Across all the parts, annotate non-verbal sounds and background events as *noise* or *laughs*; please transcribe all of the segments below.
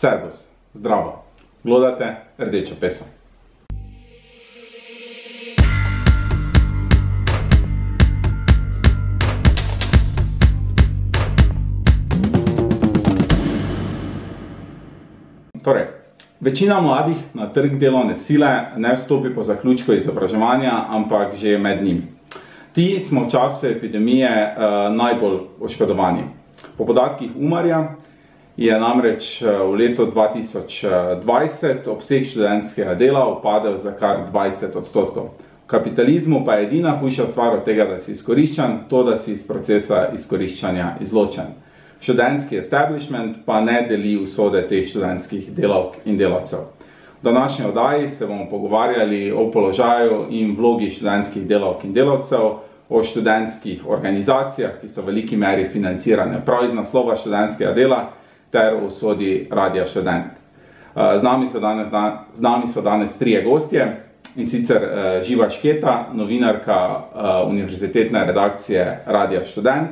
Servus, zdravo, glodate rdečo pesem. Torej, večina mladih na trg delovne sile ne vstopi po zaključku izobraževanja, ampak že med njim. Ti smo v času epidemije uh, najbolj oškodovani. Po podatkih Umarja je namreč uh, v letu 2020 obseg študentskega dela upadel za kar 20 odstotkov. V kapitalizmu pa je edina hujša stvar od tega, da si izkoriščan, to, da si iz procesa izkoriščanja izločen. Študentski establishment pa ne deli usode teh študentskih delavk in delavcev. V današnji oddaji se bomo pogovarjali o položaju in vlogi študentskih delavk in delavcev, o študentskih organizacijah, ki so v veliki meri financirane prav iz naslova študentskega dela, ter o usodi Radia Študent. Z nami so danes, z nami so danes trije gostje in sicer Živa Šketa, novinarka univerzitetne redakcije Radia Študent,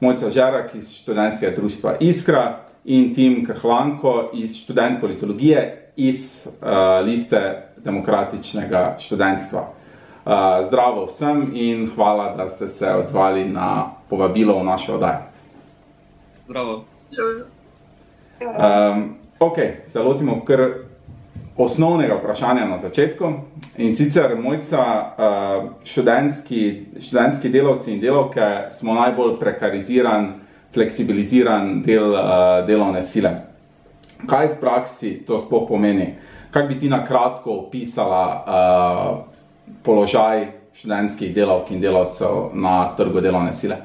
Mojca Žerak iz študentskega društva Iskra in Tim Krhlanko iz študent politologije iz liste demokratičnega študentstva. Zdravo vsem in hvala, da ste se odzvali na povabilo v našo oddajo. Zdravo. Um, ok, se lotimo kar osnovnega vprašanja na začetku. In sicer, mojca, uh, študentski, študentski delavci in delavke smo najbolj prekariziran, fleksibiliziran del uh, delovne sile. Kaj v praksi to sploh pomeni? Kaj bi ti na kratko opisala uh, položaj študentskih delavk in delavcev na trgu delovne sile?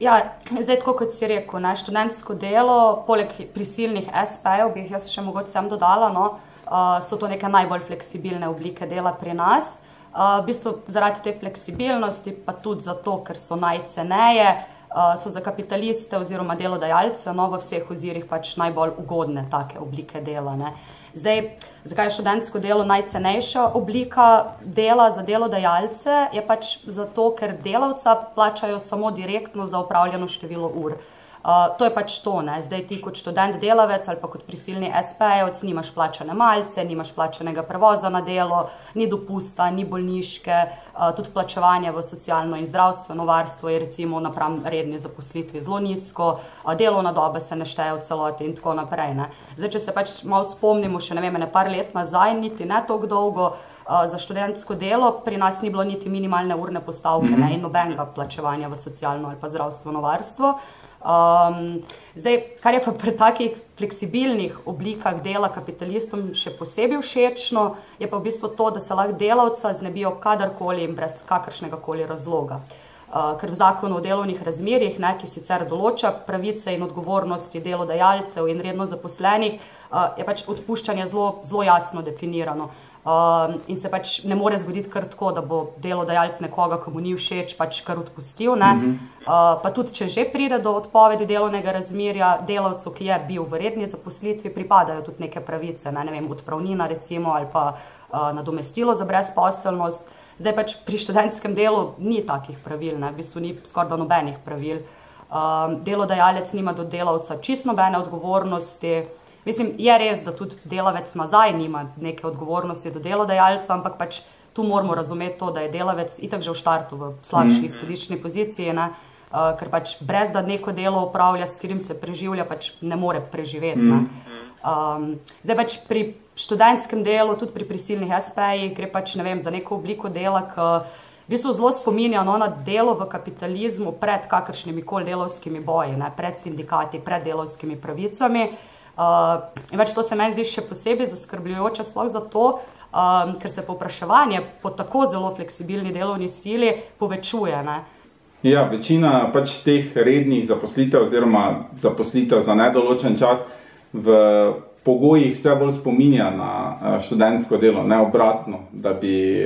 Ja, zdaj, tako kot si rekel, ne, študentsko delo, poleg prisilnih SP-jev, bi jih jaz še mogoče sem dodala, no, uh, so to neke najbolj fleksibilne oblike dela pri nas. Uh, v bistvu zaradi te fleksibilnosti, pa tudi zato, ker so najceneje, uh, so za kapitaliste oziroma delodajalce no, v vseh ozirih pač najbolj ugodne take oblike dela. Ne. Zdaj, zakaj je študentsko delo najcenejša oblika dela za delodajalce? Je pač zato, ker delavca plačajo samo direktno za upravljeno število ur. Uh, to je pač to, ne? zdaj ti kot študent delavec ali pa kot prisilni SP-jevc nimaš plačane malce, nimaš plačanega prevoza na delo, ni dopusta, ni bolniške, uh, tudi plačevanje v socialno in zdravstveno varstvo je recimo napram redni zaposlitvi zelo nizko, uh, delovna doba se ne šteje v celoti in tako naprej. Ne? Zdaj, če se pač malo spomnimo še ne vem, ne par let nazaj, niti ne toliko dolgo, uh, za študentsko delo pri nas ni bilo niti minimalne urne postavke mm -hmm. ne? in nobenega plačevanja v socialno ali pa zdravstveno varstvo. Um, zdaj, kar je pa pri takih fleksibilnih oblikah dela kapitalistom še posebej všečno, je pa v bistvu to, da se lahko delavca znebijo kadarkoli in brez kakršnega koli razloga. Uh, ker v zakonu o delovnih razmerjih, ne, ki sicer določa pravice in odgovornosti delodajalcev in redno zaposlenih, uh, je pač odpuščanje zelo jasno definirano. Um, in se pač ne more zgoditi kar tako, da bo delodajalec nekoga, ki mu ni všeč, pač kar odpustil. Mm -hmm. uh, pa tudi, če že pride do odpovedi delovnega razmerja, delavcu, ki je bil v redni zaposlitvi, pripadajo tudi neke pravice, ne, ne vem, odpravnina recimo ali pa uh, nadomestilo za brezposelnost. Zdaj pač pri študentskem delu ni takih pravil, ne, v bistvu ni skoraj nobenih pravil. Um, delodajalec nima do delavca čisto nobene odgovornosti. Mislim, je res, da tudi delavec nazaj nima neke odgovornosti do delodajalca, ampak pač tu moramo razumeti to, da je delavec itak že v štartu v slabši mm. izhodiščni poziciji, ne? Uh, ker pač brez da neko delo upravlja, s katerim se preživlja, pač ne more preživeti. Mm. Ne? Um, zdaj pač pri študentskem delu, tudi pri prisilnih SP-jih, gre pač ne vem za neko obliko dela, ki v bistvu zelo spominja no, na delo v kapitalizmu pred kakršnimi koli delovskimi boji, ne? pred sindikati, pred delovskimi pravicami. Uh, več to se meni zdi še posebej zaskrbljujoče, sploh zato, um, ker se povpraševanje po tako zelo fleksibilni delovni sili povečuje. Ne? Ja, večina pač teh rednih zaposlitev, oziroma zaposlitev za nedoločen čas, v pogojih vse bolj spominja na študentsko delo, ne obratno, da bi,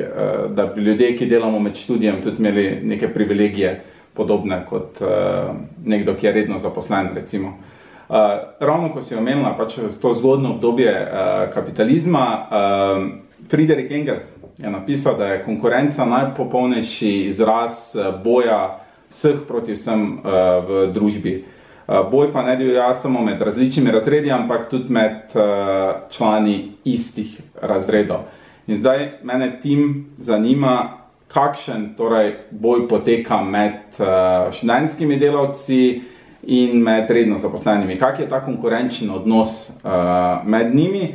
da bi ljudje, ki delamo med študijem, tudi imeli neke privilegije, podobne kot nekdo, ki je redno zaposlen. Recimo. Uh, ravno ko si omenila pač to zgodno obdobje uh, kapitalizma, uh, Friedrich Engels je napisal, da je konkurenca najpopolnejši izraz boja vseh proti vsem uh, v družbi. Boj pa ne divja samo med različnimi razredi, ampak tudi med člani istih razredov. In zdaj mene tim zanima, kakšen torej boj poteka med študentskimi delavci in med redno zaposlenimi. Kak je ta konkurenčen odnos med njimi,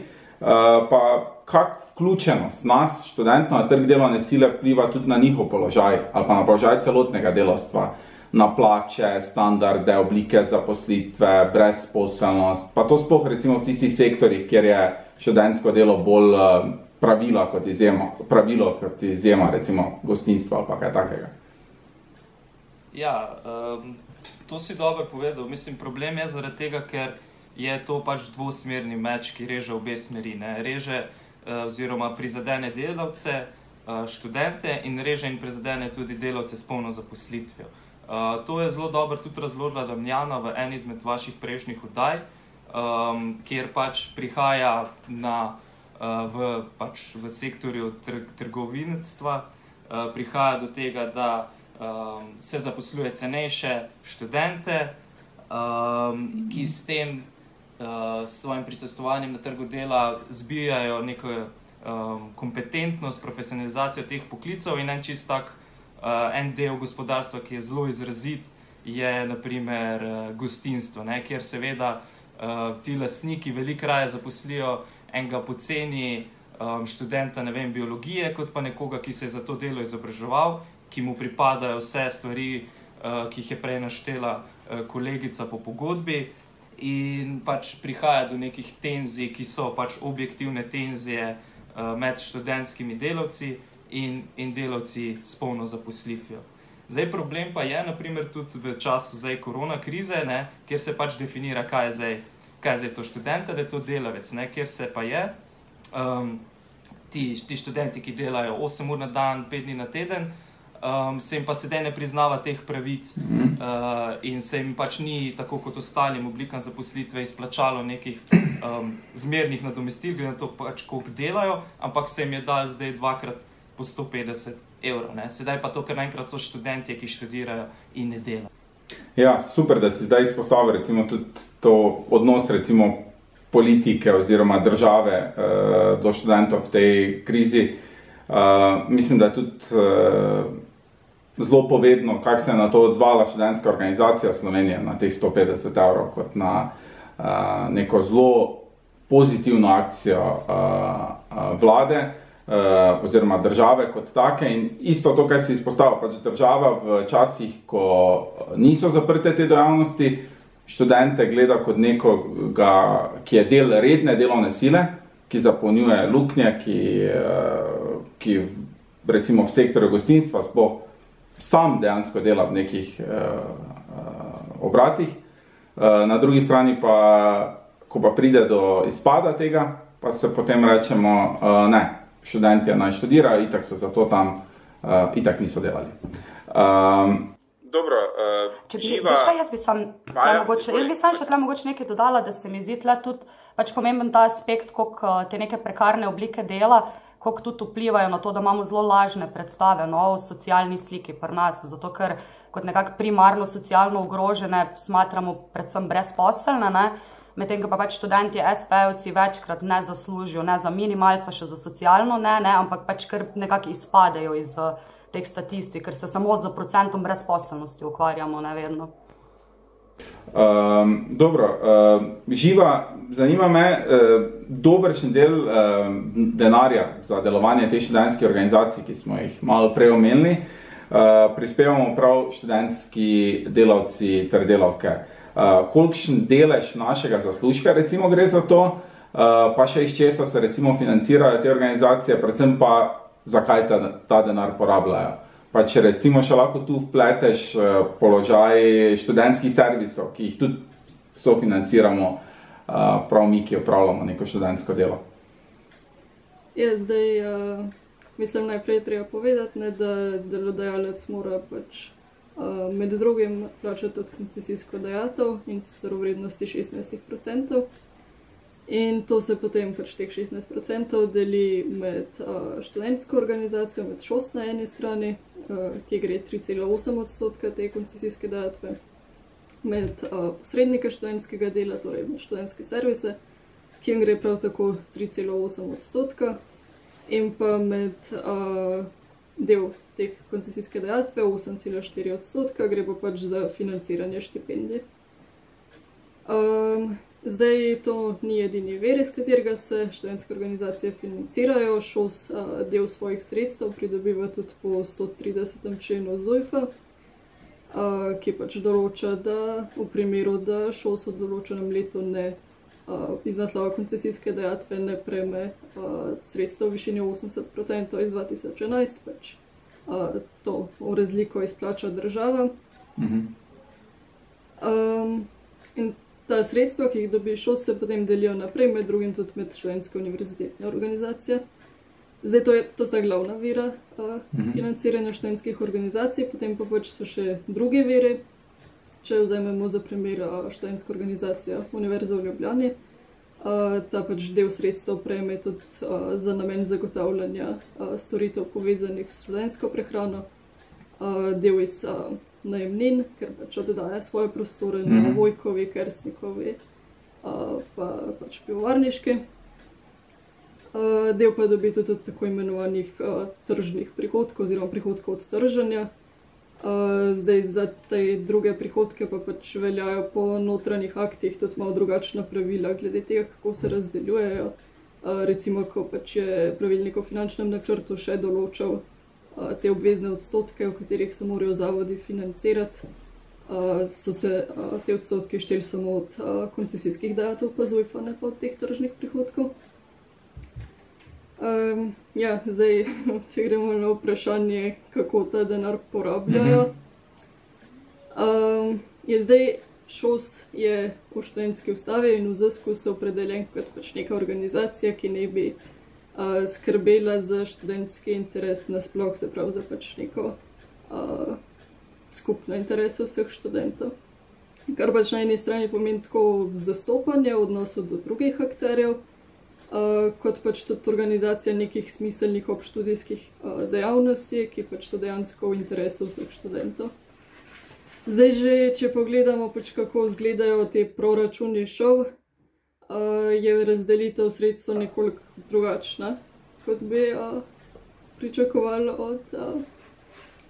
pa kak vključenost nas, študentov na trg delovne sile vpliva tudi na njihov položaj ali pa na položaj celotnega delovstva, na plače, standarde, oblike zaposlitve, brezposelnost, pa to sploh recimo v tistih sektorjih, kjer je študentsko delo bolj pravilo kot izjema, pravilo kot izjema, recimo gostinstvo ali pa kaj takega. Ja, um, to si dobro povedal. Mislim, problem je zaradi tega, ker je to pač dvosmerni meč, ki reže obe smeri. Ne? Reže uh, oziroma prizadene delavce, uh, študente in reže in prizadene tudi delavce s polno zaposlitvijo. Uh, to je zelo dobro tudi razložila Damjana v eni izmed vaših prejšnjih oddaj, um, kjer pač prihaja na v, pač v sektorju tr trgovinstva uh, prihaja do tega, da um, se zaposluje cenejše študente, um, ki s tem uh, svojim prisostovanjem na trgu dela zbijajo neko um, kompetentnost, profesionalizacijo teh poklicev in en čist tak uh, en del gospodarstva, ki je zelo izrazit, je naprimer uh, gostinstvo, ne, kjer seveda uh, ti lastniki veliko raje zaposlijo enega poceni um, študenta vem, biologije, kot pa nekoga, ki se je za to delo izobraževal, ki mu pripadajo vse stvari, uh, ki jih je prej naštela uh, kolegica po pogodbi. In pač prihaja do nekih tenzij, ki so pač objektivne tenzije uh, med študentskimi delavci in, in delavci s polno zaposlitvijo. Zdaj, problem pa je, naprimer, tudi v času zdaj korona krize, ne, kjer se pač definira, kaj je zdaj kaj je to študent ali to delavec, ne? kjer se pa je. Um, ti, ti študenti, ki delajo 8 ur na dan, 5 dni na teden, um, se jim pa sedaj ne priznava teh pravic mm uh, in se jim pač ni, tako kot ostalim oblikam zaposlitve, izplačalo nekih um, zmernih nadomestil, glede na to, pač, koliko delajo, ampak se jim je dal zdaj dvakrat po 150 evrov. Sedaj pa to, ker naenkrat so študenti, ki študirajo in ne delajo. Ja, super, da si zdaj izpostavil recimo, tudi to odnos recimo, politike oziroma države uh, do študentov v tej krizi. Uh, mislim, da je tudi uh, zelo povedno, kako se je na to odzvala študentska organizacija Slovenije na teh 150 evrov, kot na uh, neko zelo pozitivno akcijo uh, vlade. Uh, oziroma države kot take. In isto to, kar si izpostavil, pač država v časih, ko niso zaprte te dejavnosti, študente gleda kot nekoga, ki je del redne delovne sile, ki zapolnjuje luknje, ki, uh, ki recimo v sektorju gostinstva sploh sam dejansko dela v nekih uh, uh, obratih. Uh, na drugi strani pa, ko pa pride do izpada tega, pa se potem rečemo, uh, ne, študenti naj študirajo, itak so zato tam, uh, itak niso delali. Um, Dobro, uh, Če bi, živa... kaj, jaz bi sam, Maja, mogoče, jaz bi sam še tle mogoče nekaj dodala, da se mi zdi tle tudi pač pomemben ta aspekt, koliko te neke prekarne oblike dela, koliko tudi vplivajo na to, da imamo zelo lažne predstave no, o socialni sliki pri nas, zato ker kot nekako primarno socialno ogrožene smatramo predvsem brezposelne, ne, medtem ko pa pač študenti SP-ovci večkrat ne zaslužijo, ne za minimalca, še za socialno, ne, ne ampak pač kar nekako izpadejo iz uh, teh statistik, ker se samo z procentom brezposelnosti ukvarjamo, ne vedno. Um, dobro, uh, živa, zanima me, uh, dobršen del uh, denarja za delovanje te študentske organizacije, ki smo jih malo prej omenili, uh, prispevamo prav študentski delavci ter delavke. Uh, kolikšen delež našega zaslužka recimo gre za to, uh, pa še iz česa se recimo financirajo te organizacije, predvsem pa zakaj ta, ta denar porabljajo. Pa če recimo še lahko tu vpleteš uh, položaj študentskih servisov, ki jih tudi sofinanciramo, uh, prav mi, ki opravljamo neko študentsko delo. Ja, zdaj, uh, mislim, najprej treba povedati, ne, da delodajalec mora pač Eh, med drugim plača tudi koncesijsko dejatev in sicer v vrednosti 16%. In to se potem pač teh 16% deli med uh, študentsko organizacijo, med šost na eni strani, uh, ki gre 3,8 odstotka te koncesijske dejatve, med uh, posrednike študentskega dela, torej med študentske servise, ki jim gre prav tako 3,8 odstotka, in pa med uh, del teh koncesijske dejatve 8,4 odstotka, gre pa pač za financiranje štipendij. Um, zdaj to ni edini ver, iz katerega se študentske organizacije financirajo. ŠOS uh, del svojih sredstev pridobiva tudi po 130. členu ZUJF-a, uh, ki pač določa, da v primeru, da ŠOS v določenem letu ne uh, iz naslova koncesijske dejatve ne prejme uh, sredstev v višini 80% iz 2011, pač uh, to v razliko izplača država. Mhm. Um, in ta sredstva, ki jih dobi šol, se potem delijo naprej, med drugim tudi med študentske univerzitetne organizacije. Zdaj, to, je, to sta glavna vira uh, Mhm. financiranja študentskih organizacij, potem pa pač so še druge vire. Če vzamemo za primer uh, študentsko organizacijo Univerze v Ljubljani, uh, ta pač del sredstev prejme tudi uh, za namen zagotavljanja uh, storitev povezanih s študentsko prehrano, uh, del iz uh, najemnin, ker pač oddaja svoje prostore na Mhm. Vojkovi, Kersnikovi, uh, pa pač pivovarniški. Uh, del pa dobi tudi od tako imenovanih uh, tržnih prihodkov, oziroma prihodkov od trženja. Uh, zdaj za te druge prihodke pa pač veljajo po notranjih aktih tudi malo drugačna pravila glede tega, kako se razdeljujejo. Uh, recimo, ko pač je pravilnik o finančnem načrtu še določal te obvezne odstotke, v katerih se morajo zavodi financirati, uh, so se uh, te odstotke šteli samo od koncesijskih dajatev, pa zujfa, ne pa od teh tržnih prihodkov. Um, ja, zdaj, *laughs* če gremo na vprašanje, kako ta denar porabljajo. Um, je zdaj ŠOS je v študentski ustavi in v ZSK se opredeljen kot pač neka organizacija, ki ne bi uh, skrbela za študentski interes nasploh, se pravi za pač neko uh, skupno interes vseh študentov. Kar pač na eni strani pomeni tako zastopanje v odnosu do drugih akterjev, uh, kot pač tudi organizacija nekih smiselnih obštudijskih uh, dejavnosti, ki pač so dejansko v interesu vseh študentov. Zdaj, že, če pogledamo, pač kako izgledajo te proračuni šov, uh, je razdelitev sredstev nekoliko drugačna, kot bi uh, pričakovali od uh,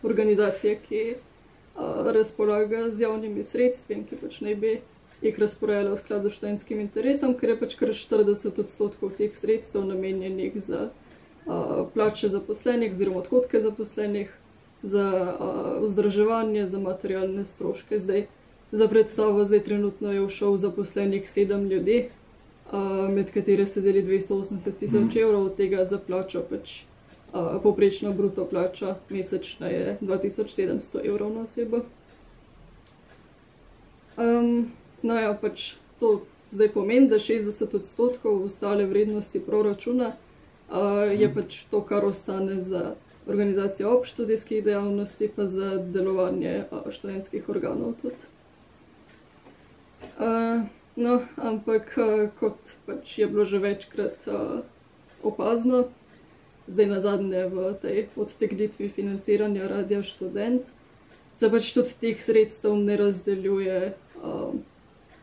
organizacije, ki uh, razpolaga z javnimi sredstvi in ki pač naj bi jih razporejala v skladu s študentskim interesom, ker je pač kar 40 odstotkov teh sredstev namenjenih za uh, plače zaposlenih oziroma odhodke zaposlenih, za uh, vzdrževanje, za materialne stroške. Zdaj, za predstavo, zdaj trenutno je v šov zaposlenih sedem ljudi, uh, med katere se deli 280 tisoč Mhm. evrov, od tega za plačo pač. Uh, Poprečna bruto plača mesečna je 2700 evrov na osebo. Um, no, ja, pač to zdaj pomeni, da 60 odstotkov ostale vrednosti proračuna uh, je pač to, kar ostane za organizacijo obštudijskih dejavnosti, pa za delovanje uh, študentskih organov tudi. Uh, no, ampak uh, kot pač je bilo že večkrat uh, opazno, zdaj na zadnje v tej odtegnitvi financiranja radia študent, se pač tudi teh sredstev ne razdeljuje um,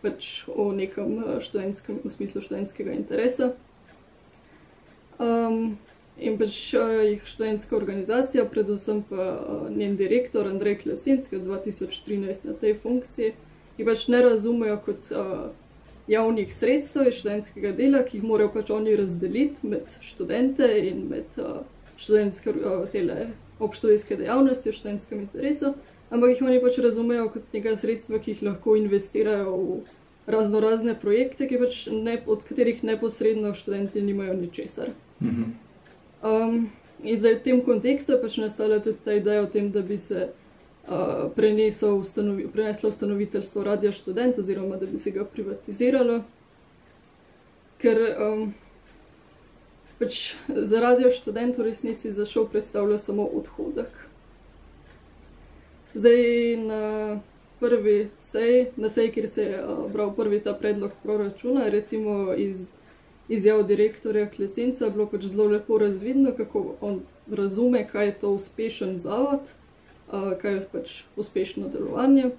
pač v nekem študentskem, v smislu študentskega interesa. Um, in pač jih študentska organizacija, predvsem pa uh, njen direktor Andrej Klasinski od 2013 na tej funkciji, jih pač ne razumejo kot uh, javnih sredstev iz študentskega dela, ki jih morajo pač oni razdeliti med študente in med uh, študentske uh, tele obštudijske dejavnosti v študentskem interesu, ampak jih oni pač razumejo kot neka sredstva, ki jih lahko investirajo v razno razne projekte, pač ne, od katerih neposredno študenti nimajo ničesar. Mhm. Um, in zdaj v tem kontekstu je pač nastala tudi ta ideja o tem, da bi se prenesel ustanovi, preneslo ustanoviteljstvo radia študent oziroma da bi se ga privatiziralo. Ker um, pač za radio študent v resnici za šov predstavlja samo odhodek. Zdaj na prvi sej, na sej, kjer se je uh, bral prvi ta predlog proračuna, recimo iz izjav direktorja Klesenca, bilo pač zelo lepo razvidno, kako on razume, kaj je to uspešen zavod, kaj je pač uspešno delovanje.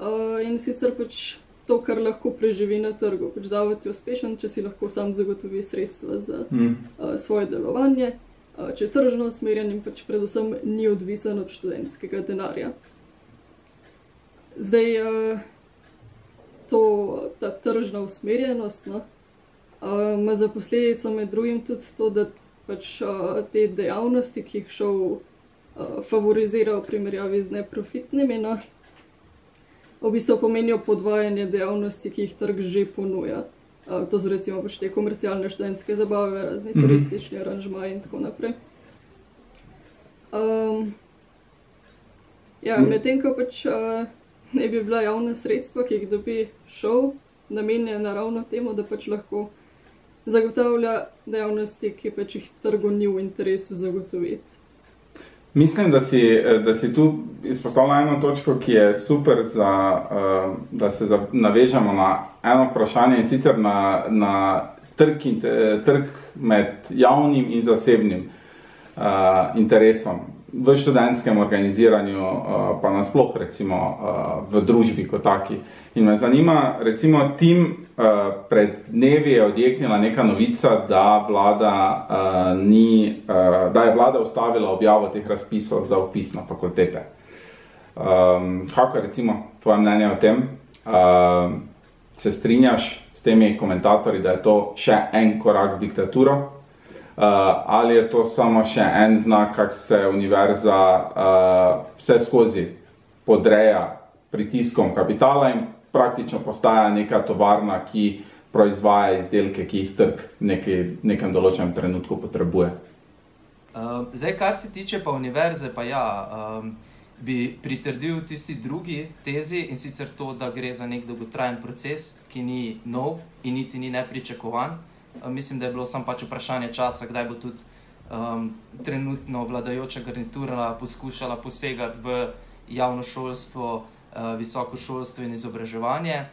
Uh, in sicer pač to, kar lahko preživi na trgu. Pač zavod je uspešen, če si lahko sam zagotovi sredstva za Mm. uh, svoje delovanje, če je tržno usmerjen in pač predvsem ni odvisen od študentskega denarja. Zdaj, to, ta tržna usmerjenost no, ima za posledico med drugim tudi to, da pač te dejavnosti, ki jih šov uh, favorizira v primerjavi z neprofitnimi, no, v bistvu pomenijo podvajanje dejavnosti, ki jih trg že ponuja. Uh, to so recimo pač te komercialne študentske zabave, razni Mhm. turistični aranžmaji in tako naprej. Um, ja, Mhm. medtem ko pač uh, ne bi bila javna sredstva, ki jih dobi šov, namenjena ravno temu, da pač lahko zagotavlja dejavnosti, ki pač jih trgu ni v interesu zagotoviti. Mislim, da si, da si tu izpostavila eno točko, ki je super, za, uh, da se navežemo na eno vprašanje in sicer na, na trg, in, trg med javnim in zasebnim interesom v študentskem organiziranju, uh, pa nasploh recimo uh, v družbi kot taki. In me zanima, recimo, tim uh, pred dnevi je odjeknila neka novica, da, vlada, ni, da je vlada ustavila objavo teh razpisov za upis na fakultete. Um, kako je recimo tvoje mnenje o tem? Uh, se strinjaš s temi komentatorji, da je to še en korak v diktaturo? Uh, ali je to samo še en znak, kako se univerza uh, vse skozi podreja pritiskom kapitala in praktično postaja neka tovarna, ki proizvaja izdelke, ki jih trg v nekem določenem trenutku potrebuje. Uh, zdaj, kar se tiče pa univerze, pa ja, um, bi pritrdil tisti drugi tezi in sicer to, da gre za nek dolgotrajen proces, ki ni nov in niti ni nepričakovan. Uh, mislim, da je bilo samo pač vprašanje časa, kdaj bo tudi um, trenutno vladajoča garnitura poskušala posegati v javno šolstvo, uh, visoko šolstvo in izobraževanje.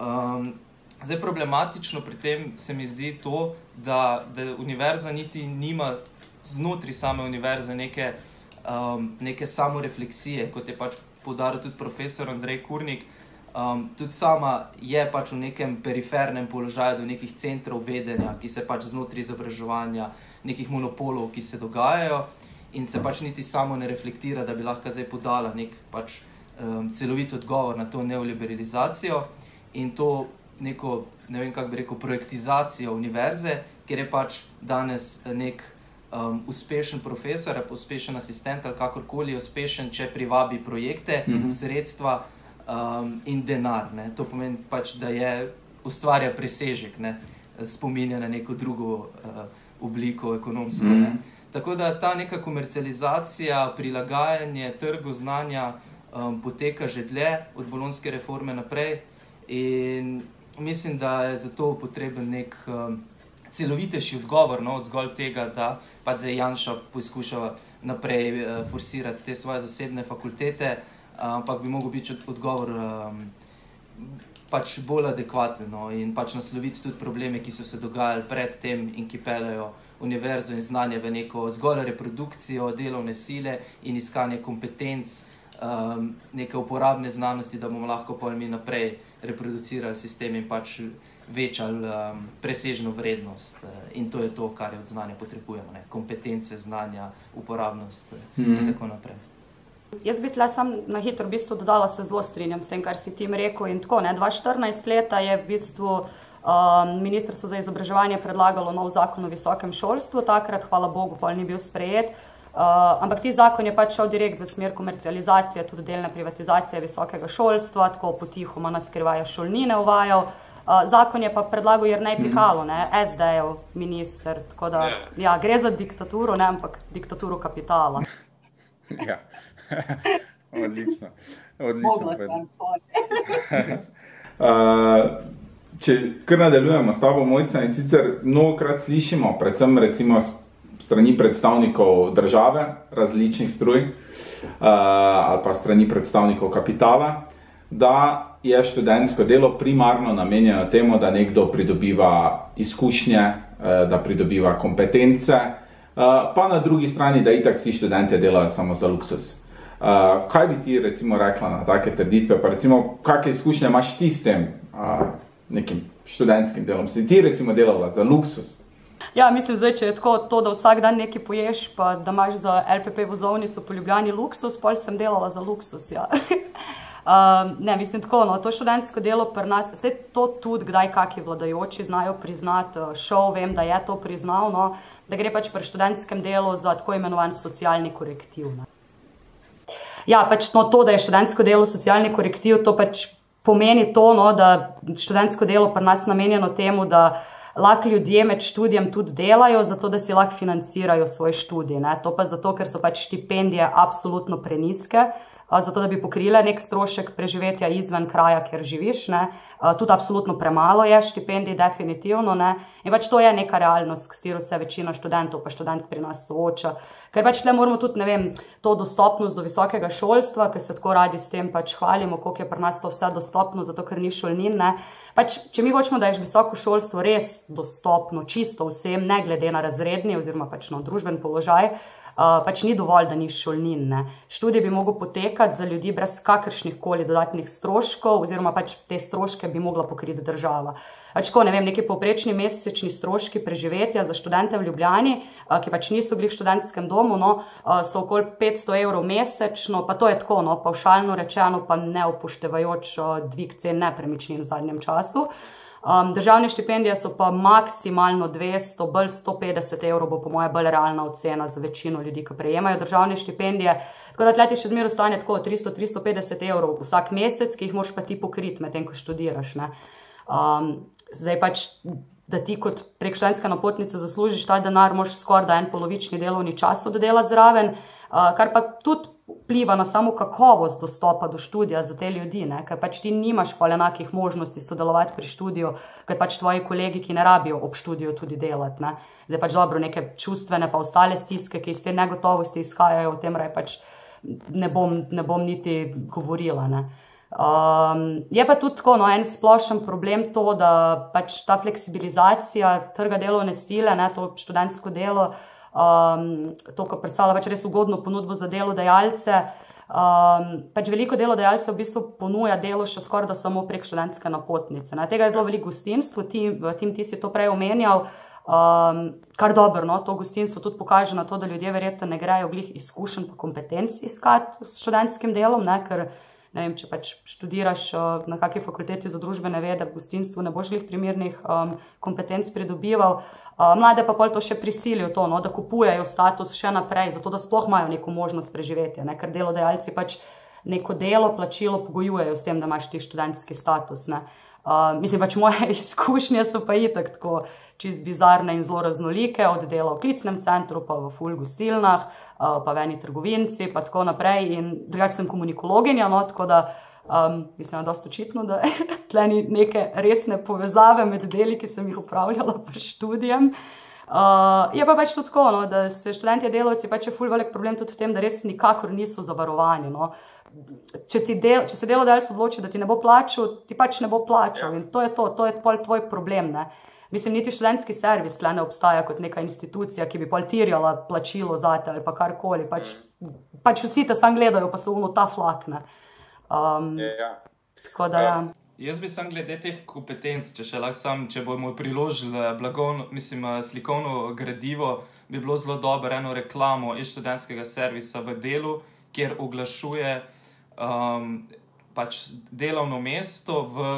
Um, zdaj, problematično pri tem se mi zdi to, da, da univerza niti nima znotraj same univerze neke, um, neke samorefleksije, kot je pač poudaril tudi profesor Andrej Kurnik. Um, tudi sama je pač v nekem perifernem položaju do nekih centrov vedenja, ki se pač znotraj izobraževanja, nekih monopolov, ki se dogajajo, in se pač niti samo ne reflektira, da bi lahko zdaj podala nek pač, um, celovit odgovor na to neoliberalizacijo in to neko, ne vem kako bi rekel, projektizacijo univerze, kjer je pač danes nek um, uspešen profesor, uspešen asistent ali kakorkoli uspešen, če privabi projekte, mm -hmm. sredstva um, in denar. Ne. To pomeni pač, da je ustvarja presežek, ne, spominja na neko drugo uh, obliko ekonomsko. Mm -hmm. Tako da ta neka komercializacija, prilagajanje trgu znanja um, poteka že dlje od bolonske reforme naprej. In mislim, da je zato potreben nek um, celovitejši odgovor no, od zgolj tega, da pač zdaj Janša poskuša naprej uh, forsirati te svoje zasebne fakultete, ampak bi mogel biti odgovor um, pač bolj adekvaten no, in pač nasloviti tudi probleme, ki so se dogajali predtem in ki pelejo univerzo in znanje v neko zgolj reprodukcijo delovne sile in iskanje kompetenc. Um, neke uporabne znanosti, da bomo lahko pa mi naprej reproducirali sistem in pač večali um, presežno vrednost. Uh, in to je to, kar je od znanja potrebujemo: ne? kompetence, znanja, uporabnost mm -hmm. in tako naprej. Jaz bi tle sam na hitro v bistvu dodala, se zelo strinjam s tem, kar si ti rekel. In tako, ne, 2014 leta je v bistvu um, Ministrstvo za izobraževanje predlagalo nov zakon o visokem šolstvu, takrat, hvala Bogu, pa ni bil sprejet. Uh, ampak ti zakon je pač šel direkt v smer komercializacije, tudi delne privatizacije visokega šolstva, tako potihoma nas skrivajo šolnine uvajal. Uh, zakon je pa predlagal Jrnej Pikalo, ne, SD-jev minister, tako da ja, gre za diktaturo, ne, ampak diktaturo kapitala. ja. *laughs* Odlično. Odlično. *laughs* uh, če kar nadaljujemo s tabo, Mojca, in sicer mnogokrat slišimo, predvsem recimo strani predstavnikov države, različnih struj, uh, ali pa strani predstavnikov kapitala, da je študentsko delo primarno namenjeno temu, da nekdo pridobiva izkušnje, uh, da pridobiva kompetence, uh, pa na drugi strani, da itak vsi študente delajo samo za luksus. Uh, kaj bi ti recimo rekla na take trditve, pa recimo kakšne izkušnje imaš ti s tem uh, nekim študentskim delom? Si ti recimo delala za luksus? Ja, mislim, zdaj, če je tako, to, da vsak dan nekaj poješ, pa da imaš za LPP vozovnico po Ljubljani luksus, pol sem delala za luksus. Ja. *laughs* um, ne, mislim tako, no, to študentsko delo pri nas, vse to tudi, kdaj kakšni vladajoči znajo priznati, eh, šov vem, da je to priznal, no, da gre pač pri študentskem delu za tako imenovan socialni korektiv. Ne. Ja, pač no, to, da je študentsko delo socialni korektiv, to pač pomeni to, no, da študentsko delo pri nas namenjeno temu, da lahko ljudje med študijem tudi delajo, zato da si lahko financirajo svoj študij. Ne. To pa zato, ker so pač štipendije absolutno preniske zato da bi pokrile nek strošek preživetja izven kraja, kjer živiš. Ne. Tudi absolutno premalo je štipendij, definitivno. Ne. In pač to je neka realnost, s katero se večina študentov, pa študent pri nas sooča. Ker pač tle moramo tudi, ne vem, to dostopnost do visokega šolstva, ker se tako radi s tem pač hvalimo, koliko je pri nas to vse dostopno, zato ker ni šolnin. Pač, če mi hočemo, da je visoko šolstvo res dostopno, čisto vsem, ne glede na razredni oziroma pač na družben položaj, pač ni dovolj, da ni šolnin. Ne. Študij bi mogel potekati za ljudi brez kakršnih koli dodatnih stroškov, oziroma pač te stroške bi mogla pokriti država. Pač ko, ne vem, neki povprečni mesečni stroški preživetja za študente v Ljubljani, ki pač niso bili v študentskem domu, no, so okoli 500 evrov mesečno, pa to je tako, no, pavšalno rečeno, pa ne upoštevajoč dvig cen nepremičnin v zadnjem času. Um, državne štipendije so pa maksimalno 200, bolj 150 evrov, bo po mojem bolj realna ocena za večino ljudi, ki prejemajo državne štipendije. Tako da tleti še zmeraj stane tako 300-350 evrov vsak mesec, ki jih moš pa ti pokriti, medtem ko študiraš. Um, zdaj pač, da ti kot prek študentska napotnica zaslužiš ta denar, moš skoraj da en polovični delovni čas oddelati zraven, uh, kar pa tudi vpliva na samo kakovost dostopa do študija za te ljudi, ne? ker pač ti nimaš pa enakih možnosti sodelovati pri študiju, ker pač tvoji kolegi, ki ne rabijo ob študiju tudi delati. Ne? Zdaj pač dobro, neke čustvene pa ostale stiske, ki iz te negotovosti izhajajo, o tem raj pač ne bom, ne bom niti govorila. Ne? Um, je pa tudi tako, no, en splošen problem to, da pač ta fleksibilizacija trga delovne sile, ne, to študentsko delo, um, to, kar predstavlja pač res ugodno ponudbo za delodajalce. Um, pač veliko delodajalcev v bistvu ponuja delo še skoraj da samo prek študentske napotnice. Na tega je zelo veliko gostinstvo, tim, ti si to prej omenjal. Um, kar dobro, no? to gostinstvo tudi pokaže na to, da ljudje verjetno ne grejo glih izkušen pa kompetenc iskati s študentskim delom, ne? ker ne vem, če pač študiraš uh, na kakšni fakulteti za družbene vede, v gostinstvu ne boš glih primernih um, kompetenc pridobival. Mlade pa pol to še prisilijo, to, no, da kupujejo status še naprej, zato da sploh imajo neko možnost preživetja, ne, ker delodajalci pač neko delo, plačilo pogojujejo s tem, da imaš ti študentski status. Uh, mislim pač moje *laughs* izkušnje so pa itak tako čist bizarne in zelo raznolike, od dela v klicnem centru, pa v full gostilnah, uh, pa v eni trgovinci, pa tako naprej. In drugače sem komunikologinja, no, tako da Um, mislim, da je dosta očitno, da *laughs* tle ni neke resne povezave med deli, ki sem jih upravljala *laughs* pri študijem. Uh, je pa pač tudi tako, no, da se študenti delavci pač je ful velik problem tudi v tem, da res nikakor niso zavarovani. No. Če, del, če se delodajalec odloči, da ti ne bo plačal, ti pač ne bo plačal in to je to, to je pol tvoj problem. Ne. Mislim, niti študentski servis tle ne obstaja kot neka institucija, ki bi pol tirjala plačilo za te ali pa karkoli. Pač, pač vsi te sam gledajo, pa so uno ta flakne. Uh, Um, ja. Tako da. Ja. Jaz bi sam glede teh kompetenc, če še lahko sam, če bomo priložili blagovno, mislim, slikovno gradivo, bi bilo zelo dobro eno reklamo iz študentskega servisa v delu, kjer oglašuje um, pač delovno mesto v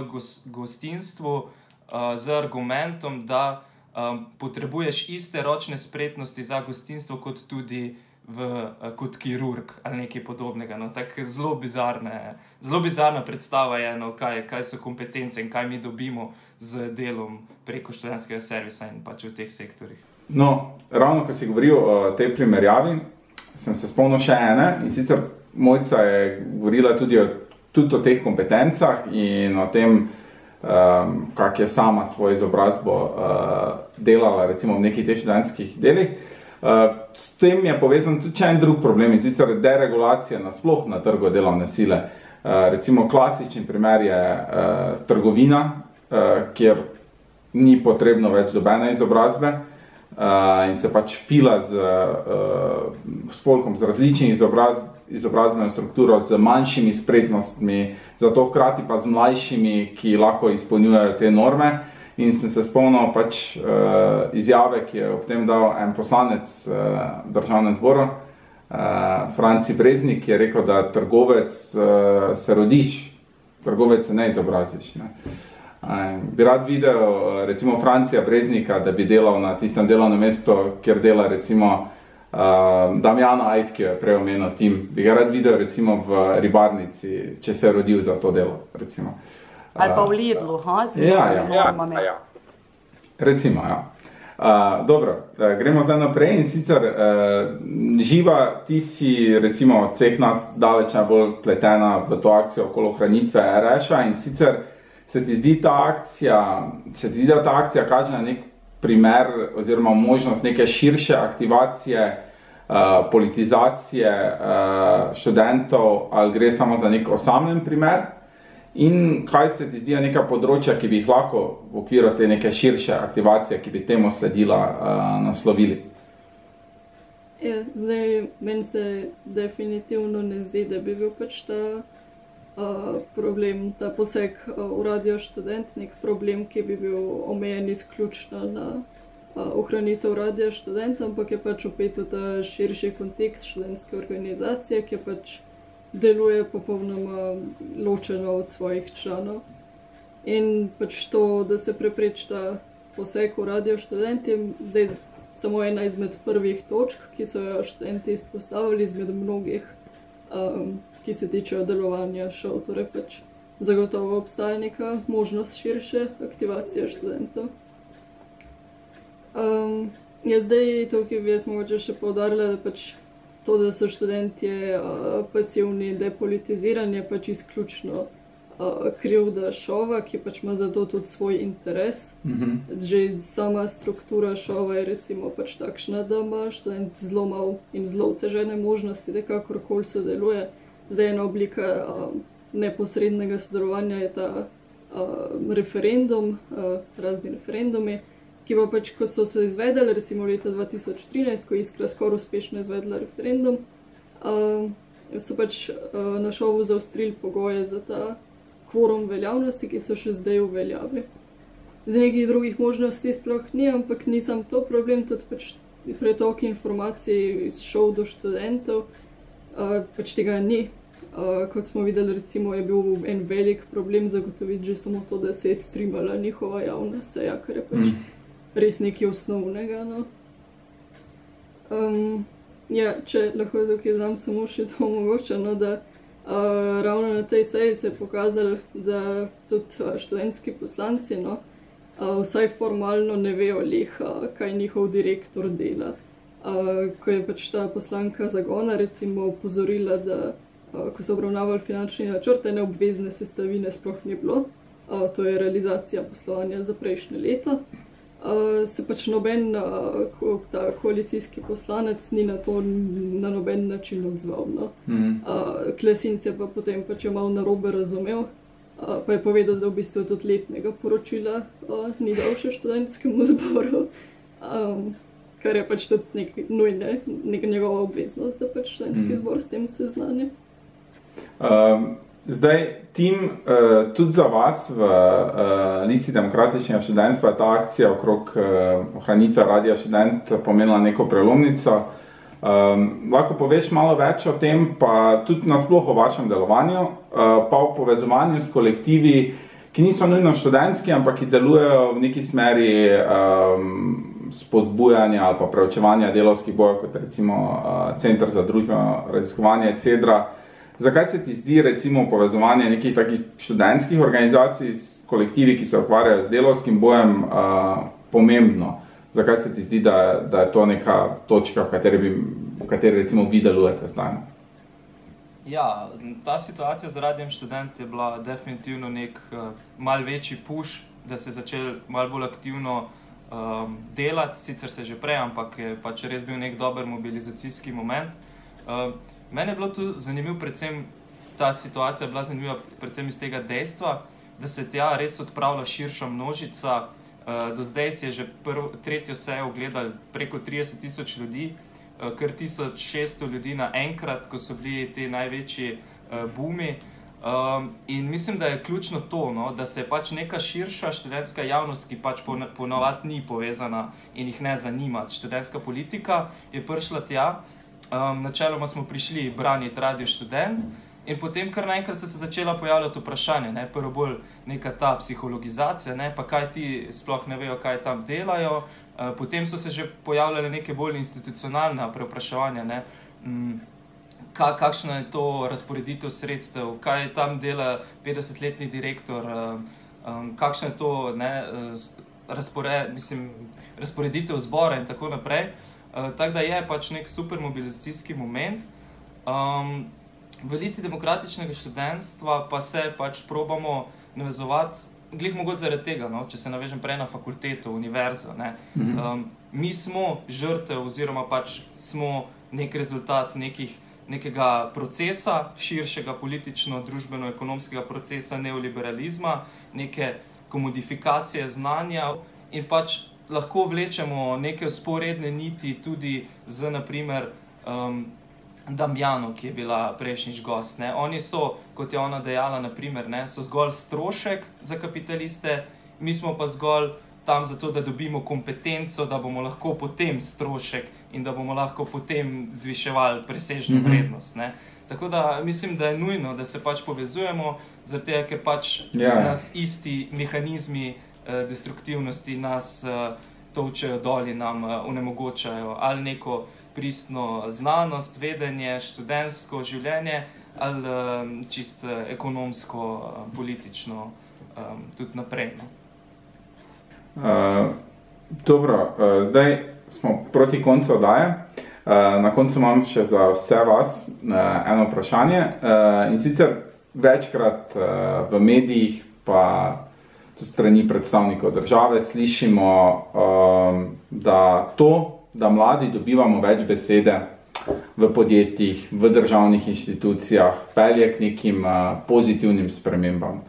gostinstvu uh, z argumentom, da um, potrebuješ iste ročne spretnosti za gostinstvo, kot tudi v, uh, kot kirurg ali nekaj podobnega. No, zelo, bizarne, zelo bizarna predstava je, no, kaj, kaj so kompetence in kaj mi dobimo z delom preko študentskega servisa in pač v teh sektorjih. No, ravno ko si govoril o tej primerjavi, sem se spomnil še ene in sicer mojca je govorila tudi o, tudi o teh kompetencah in o tem, um, kak je sama svojo izobrazbo uh, delala recimo v nekih teh študentskih delih. Eh, s tem je povezan tudi en drug problem in sicer deregulacija nasploh na trgu delovne sile. Uh, recimo klasičen primer je uh, trgovina, uh, kjer ni potrebno več dobene izobrazbe uh, in se pač fila z, uh, s folkom z različnih izobrazb izobrazbeno strukturo z manjšimi spretnostmi, zato hkrati pa z mlajšimi, ki lahko izpolnjujejo te norme. In sem se spomnil pač uh, izjave, ki je ob tem dal en poslanec uh, državnega zbora, uh, Franci Breznik, ki je rekel, da trgovec uh, se rodiš, trgovec se ne izobraziš. Ne. Uh, bi rad videl, uh, recimo, Francija Breznika, da bi delal na tistem delovnem mestu, kjer dela recimo uh, Damjana Ajd, ki jo je prej omenil tim. Bi ga rad videl recimo v ribarnici, če se je rodil za to delo. Recimo. Ali pa v Lidlu, zelo ja, ja. ja, ja. Recimo, ja. Uh, dobro, uh, gremo zdaj naprej in sicer uh, živa, ti si recimo od vseh nas daleč najbolj pletena v to akcijo okolo hranitve RŠ-a in sicer se ti zdi ta akcija, se ti zdi, da ta akcija kaže na nek primer oziroma možnost neke širše aktivacije uh, politizacije uh, študentov ali gre samo za nek osamljen primer? In kaj se ti zdijo neka področja, ki bi jih lahko v okviru te neke širše aktivacije, ki bi temu sledila, uh, naslovili? Ja, zdaj, meni se definitivno ne zdi, da bi bil pač ta uh, problem, ta poseg uh, v radio študent, nek problem, ki bi bil omejen izključno na uh, ohranitev radio študenta, ampak je pač opet v ta širši kontekst študentske organizacije, ki je pač deluje popolnoma ločeno od svojih članov. In pač to, da se prepreči ta poseg v radio študentom, zdaj samo ena izmed prvih točk, ki so jo študenti izpostavili, izmed mnogih, um, ki se tičejo delovanja šov. Torej pač zagotovo obstaja neka možnost širše aktivacije študentov. Um, ja, zdaj tukaj bi jaz mogoče še povdarila, da pač to, da so študenti uh, pasivni, depolitizirani, je pač izključno uh, krivda šova, ki pač ima za to tudi svoj interes. Mm -hmm. Že sama struktura šova je recimo pač takšna, da ima študent zelo mal in zelo težene možnosti, da kakorkoli sodeluje. Zdaj ena oblika uh, neposrednega sodelovanja je ta uh, referendum, uh, razni referendumi ki pa pač, ko so se izvedeli, recimo leta 2013, ko je Iskra skoraj uspešno izvedla referendum, uh, so pač uh, na šovu zaostrili pogoje za ta kvorum veljavnosti, ki so še zdaj v veljavi. Z nekih drugih možnosti sploh ni, ampak nisem to problem, tudi pač pretok informacij iz šov do študentov, uh, pač tega ni. Uh, kot smo videli, recimo, je bil en velik problem zagotoviti že samo to, da se je streamala njihova javna seja, kar je pač. Mm res nekaj osnovnega. No. Um, ja, če lahko tukaj znam samo še to *laughs* omogočeno, no, da uh, ravno na tej seji se je pokazalo, da tudi uh, študentski poslanci, no, uh, vsaj formalno ne vejo, lih, uh, kaj njihov direktor dela. Uh, ko je pač ta poslanka zagona, recimo, opozorila, da uh, ko so obravnavali finančne načrte, neobvezne sestavine sploh ni bilo, uh, to je realizacija poslovanja za prejšnje leto se pač noben uh, ta koalicijski poslanec ni na to na noben način odzval. No. Mm. Uh, Klesinc je pa potem pač malo narobe razumel. Uh, pa je povedal, da v bistvu tudi letnega poročila uh, ni dal še študentskemu zboru, um, kar je pač tudi nek, nujne, nek njegova obveznost, da pač študentski mm. zbor s tem seznani. Um, Zdaj, tim, uh, tudi za vas v uh, Listi demokratičnega študentstva je ta akcija okrog uh, ohranitve radia študent pomenila neko prelomnico. Um, lahko poveš malo več o tem, pa tudi nasploh o vašem delovanju, uh, pa o povezovanju s kolektivi, ki niso nujno študentski, ampak ki delujejo v neki smeri um, spodbujanja ali pa preučevanja delovskih bojev, kot recimo uh, Center za družbeno raziskovanje CEDRA. Zakaj se ti zdi, recimo, povezovanje nekih takih študentskih organizacij s kolektivi, ki se ukvarjajo z delovskim bojem, uh, pomembno? Zakaj se ti zdi, da, da je to neka točka, v kateri, bi, v kateri recimo, vi delujete zdaj? Ja, ta situacija z radijem študent je bila definitivno nek uh, mal večji push, da se je začel mal bolj aktivno um, delati, sicer se že prej, ampak je pač res bil nek dober mobilizacijski moment. Uh, Mene je bilo tu zanimivo, predvsem ta situacija je bila zanimiva, predvsem iz tega dejstva, da se tja res odpravlja širša množica. Uh, do zdaj si je že prvo, tretjo sejo ogledal preko 30 tisoč ljudi, uh, kar 1600 ljudi naenkrat, ko so bili ti največji uh, bumi. Um, in mislim, da je ključno to, no, da se pač neka širša študentska javnost, ki pač ponovadi ni povezana in jih ne zanima. Študentska politika je prišla tja, um, načeloma smo prišli braniti radio študent. In potem, kar naenkrat so se začela pojavljati vprašanja, ne, prvo bolj neka ta psihologizacija, ne, pa kaj ti sploh ne vejo, kaj tam delajo. Uh, potem so se že pojavljale neke bolj institucionalne prepraševanja, ne, um, ka, kakšna je to razporeditev sredstev, kaj tam dela 50-letni direktor, um, um, kakšna je to ne, razpored, mislim, razporeditev zbora in tako naprej. Uh, tako da je pač nek super mobilizacijski moment. Um, v listi demokratičnega študentstva pa se pač probamo navezovati, glih mogoče zaradi tega, no, če se navežem prej na fakulteto, univerzo. Mhm. Um, mi smo žrtev, oziroma pač smo nek rezultat nekih, nekega procesa, širšega politično-družbeno-ekonomskega procesa neoliberalizma, neke komodifikacije znanja in pač lahko vlečemo neke sporedne niti tudi z, naprimer, um, Damjano, ki je bila prejšnjič gost. Ne. Oni so, kot je ona dejala, naprimer, ne, so zgolj strošek za kapitaliste, mi smo pa zgolj tam zato, da dobimo kompetenco, da bomo lahko potem strošek in da bomo lahko potem zviševali presežno mhm. vrednost. Ne. Tako da mislim, da je nujno, da se pač povezujemo, zato ker pač ja. nas isti mehanizmi eh, destruktivnosti nas eh, točejo dol in nam eh, onemogočajo ali neko pristno znanost, vedenje, študentsko življenje ali čist uh, ekonomsko, politično, tudi naprej. No? Uh, dobro, uh, zdaj smo proti koncu oddaje. Uh, na koncu imam še za vse vas uh, eno vprašanje. Uh, in sicer večkrat uh, v medijih, pa strani predstavnikov države, slišimo, um, da to, da mladi dobivamo več besede v podjetjih, v državnih inštitucijah, pelje k nekim uh, pozitivnim spremembam.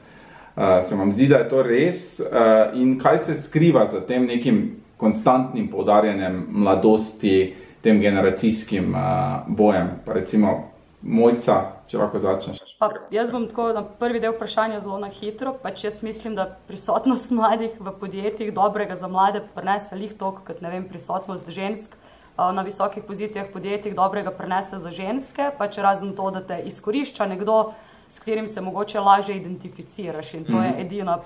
Uh, se vam zdi, da je to res? Uh, in kaj se skriva za tem nekim konstantnim poudarjanjem mladosti, tem generacijskim uh, bojem, pa recimo Mojca, če lahko začneš. Pa, jaz bom tako na prvi del vprašanja zelo na hitro. Pač jaz mislim, da prisotnost mladih v podjetjih dobrega za mlade prenese lih toliko, kot ne vem, prisotnost žensk na visokih pozicijah podjetjih dobrega prenese za ženske, pač razen to, da te izkorišča nekdo, s katerim se mogoče lažje identificiraš in to je mhm. edina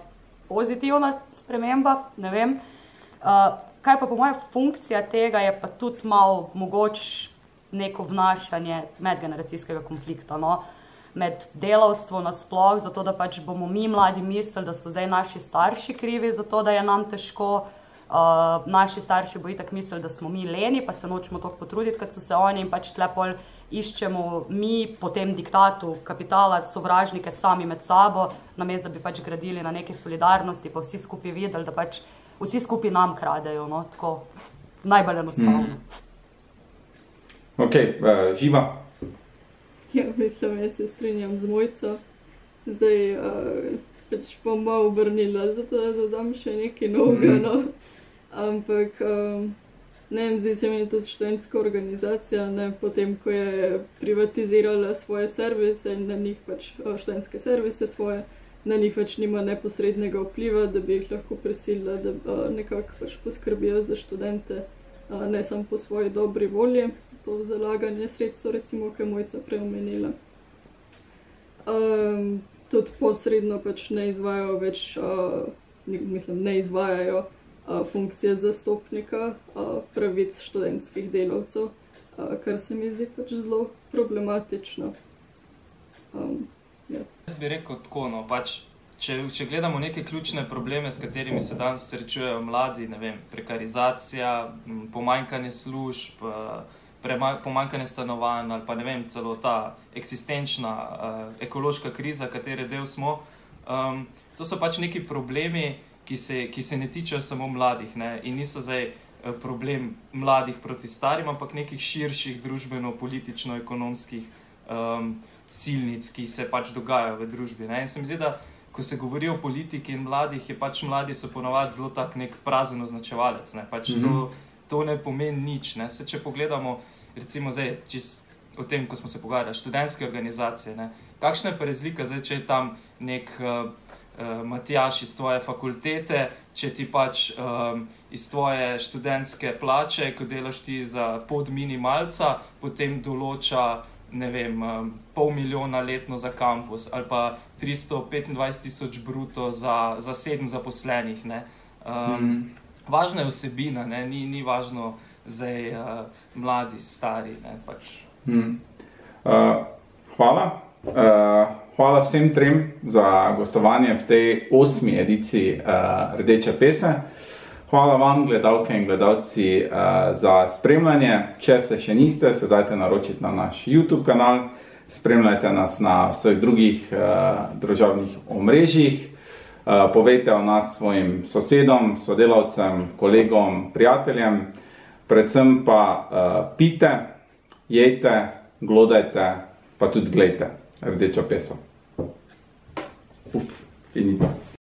pozitivna sprememba, ne vem. Kaj pa po moja funkcija tega je pa tudi malo mogoče neko vnašanje medgeneracijskega konflikta. No? Med delavstvom nasploh, zato da pač bomo mi mladi mislili, da so zdaj naši starši krivi za to, da je nam težko. Uh, naši starši bojo tako mislili, da smo mi leni, pa se nočemo tako potruditi, kot so se oni in pač tlepol iščemo mi po tem diktatu kapitala, sovražnike sami med sabo, namesto da bi pač gradili na neki solidarnosti, pa vsi skupaj videli, da pač vsi skupaj nam kradejo. No? Tako najbolj enostavno. Mm. Ok, uh, živa. Ja, mislim, jaz se strinjam z mojco. Zdaj uh, pač bom malo obrnila, zato da dodam še nekaj novega. Mm. No. Ampak um, ne vem, zdi se mi tudi študentska organizacija, ne, potem ko je privatizirala svoje servise in na njih pač študentske servise svoje. Na njih več nima neposrednega vpliva, da bi jih lahko prisilila, da uh, nekako pač poskrbijo za študente, uh, ne samo po svoji dobri volji, to zalaganje sredstev, recimo, ki je mojca preomenila. Um, tudi posredno pač ne izvajo več, uh, mislim, ne izvajajo uh, funkcije zastopnika uh, pravic študentskih delavcev, uh, kar se mi zdi pač zelo problematično. Um, ja. Jaz bi rekel tako, no, pač. Če, če gledamo neke ključne probleme, s katerimi se danes srečujejo mladi, ne vem, prekarizacija, pomanjkanje služb, pomankanje stanovanj ali pa ne vem, celo ta eksistenčna uh, ekološka kriza, katere del smo. Um, to so pač neki problemi, ki se, ki se ne tičejo samo mladih ne? in niso zdaj uh, problem mladih proti starim, ampak nekih širših družbeno-politično-ekonomskih um, silnic, ki se pač dogajajo v družbi. Ne? In se mi zdi, da ko se govori o politiki in mladih, je pač mladi so ponovadi zelo tak nek prazen označevalec. Ne? Pač mm -hmm. to, to ne pomeni nič. Se, če pogledamo recimo zdaj, čist o tem, ko smo se pogovarjali, študentske organizacije. Ne? Kakšna je pa razlika, zdaj, če je tam nek uh, uh, Matjaš iz tvoje fakultete, če ti pač um, iz tvoje študentske plače, ko delaš ti za pod minimalca, potem določa. Ne vem, pol milijona letno za kampus, ali pa 325 tisoč bruto za, za sedem zaposlenih. Um, mm. Važna je vsebina, ni, ni važno, zdaj uh, mladi, stari. Pač. Mm. Uh, hvala. Uh, hvala vsem trem za gostovanje v tej osmi ediciji uh, Rdeče pese. Hvala vam, gledalke in gledalci, uh, za spremljanje. Če se še niste, se dajte naročiti na naš YouTube kanal, spremljajte nas na vseh drugih uh, družabnih omrežjih. Uh, povejte o nas svojim sosedom, sodelavcem, kolegom, prijateljem, predvsem pa uh, pite, jejte, glodajte, pa tudi gledajte rdečo peso. Uf, finito.